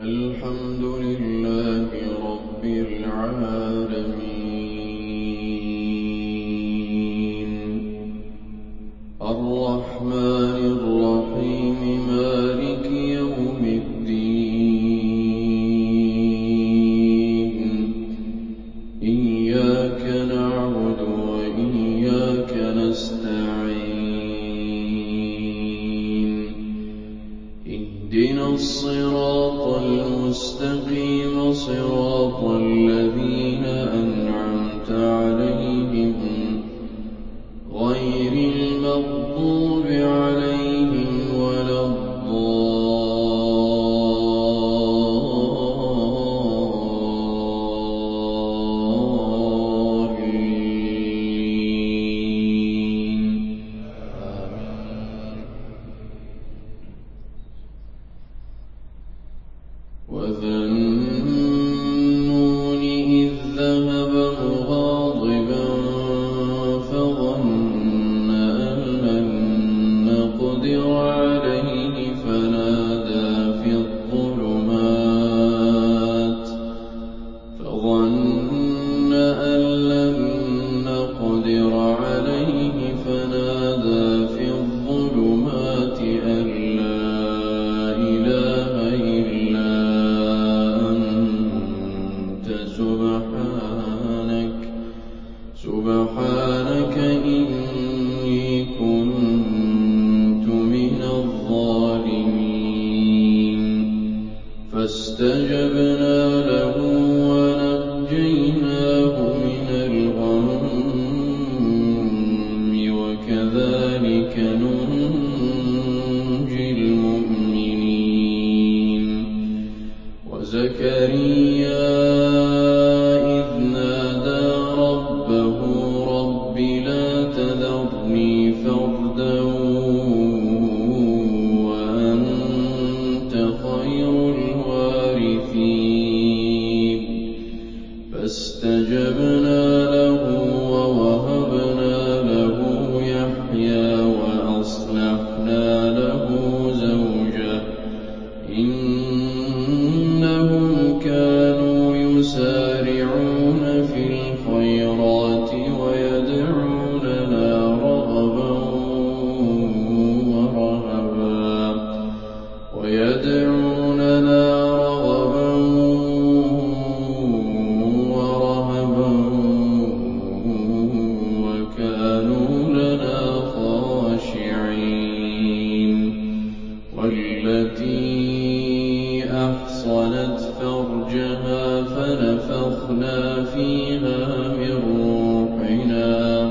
الْحَمْدُ لِلَّهِ رَبِّ الْعَالَمِينَ. الْمَغْضُوبِ عَلَيْهِمْ وَلَا الضَّالِّينَ. آمين زَكَرِيَّا إِذْ نَادَىٰ رَبَّهُ رَبِّ لَا تَذَرْنِي فَرْدًا وَأَنتَ خَيْرُ الْوَارِثِينَ فَنَفَخْنَا فِيهَا مِن رُّوحِنَا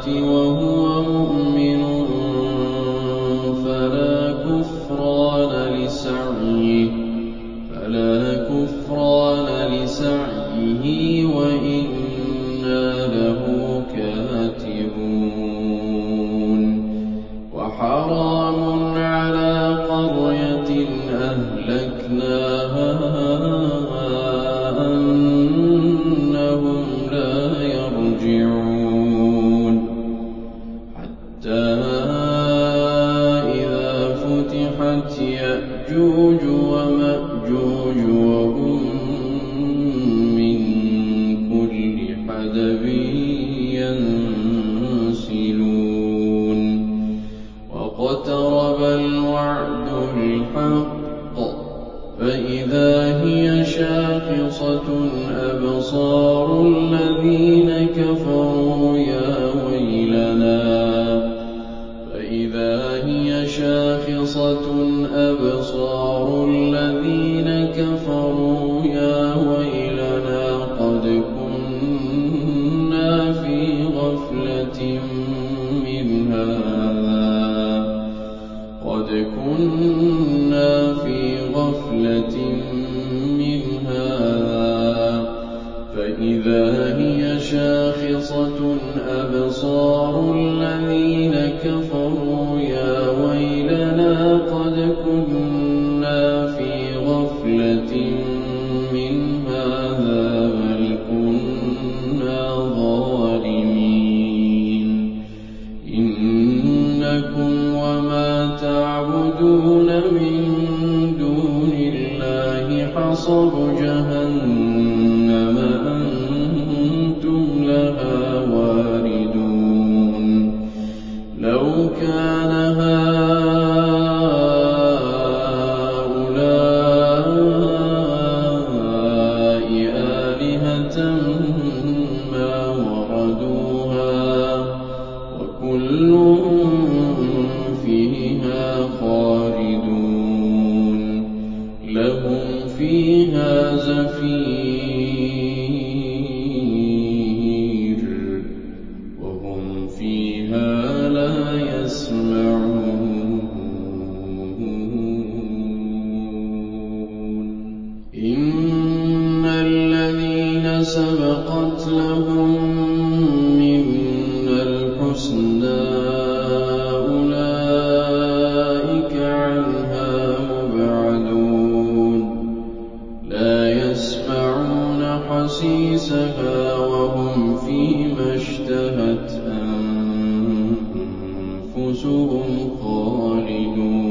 الصَّلَاةِ وَهُوَ مُؤْمِنٌ فَلَا كُفْرَانَ لِسَعْيِهِ مِّنْ سَبَقَتْ لَهُم مِّنَّا الْحُسْنَىٰ أُولَٰئِكَ عَنْهَا مُبْعَدُونَ. لَا يَسْمَعُونَ حَسِيسَهَا ۖ وَهُمْ فِي مَا اشْتَهَتْ أَنفُسُهُمْ خَالِدُونَ.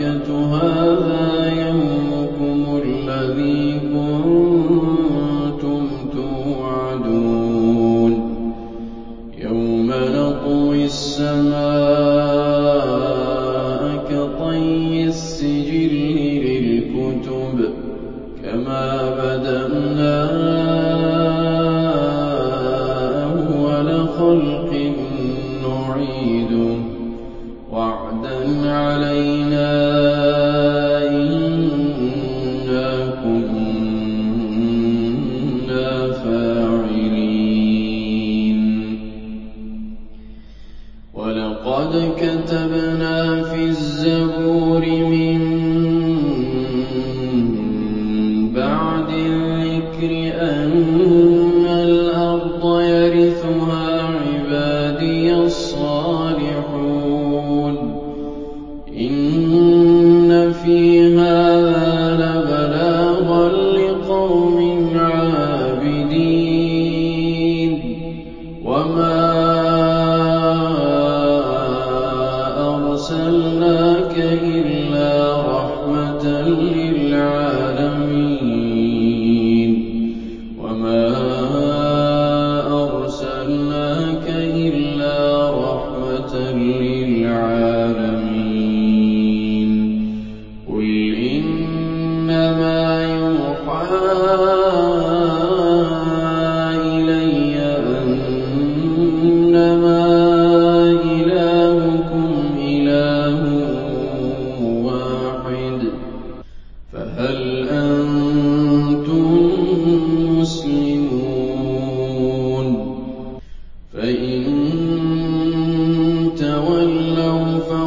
الْمَلَائِكَةُ هَٰذَا يَوْمُكُمُ الَّذِي كُنتُمْ تُوعَدُونَ. يَوْمَ نَطْوِي السَّمَاءَ كَطَيِّ السِّجِلِّ لِلْكُتُبِ ۚ كَمَا بَدَأْنَا أَوَّلَ خَلْقٍ وَلَقَدْ كَتَبْنَا فِي الزَّبُورِ مِن بَعْدِ الذِّكْرِ أَنَّ الْأَرْضَ يَرِثُهَا عِبَادِيَ الصَّالِحُونَ ۚ.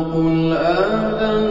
قُلْ آذَنَ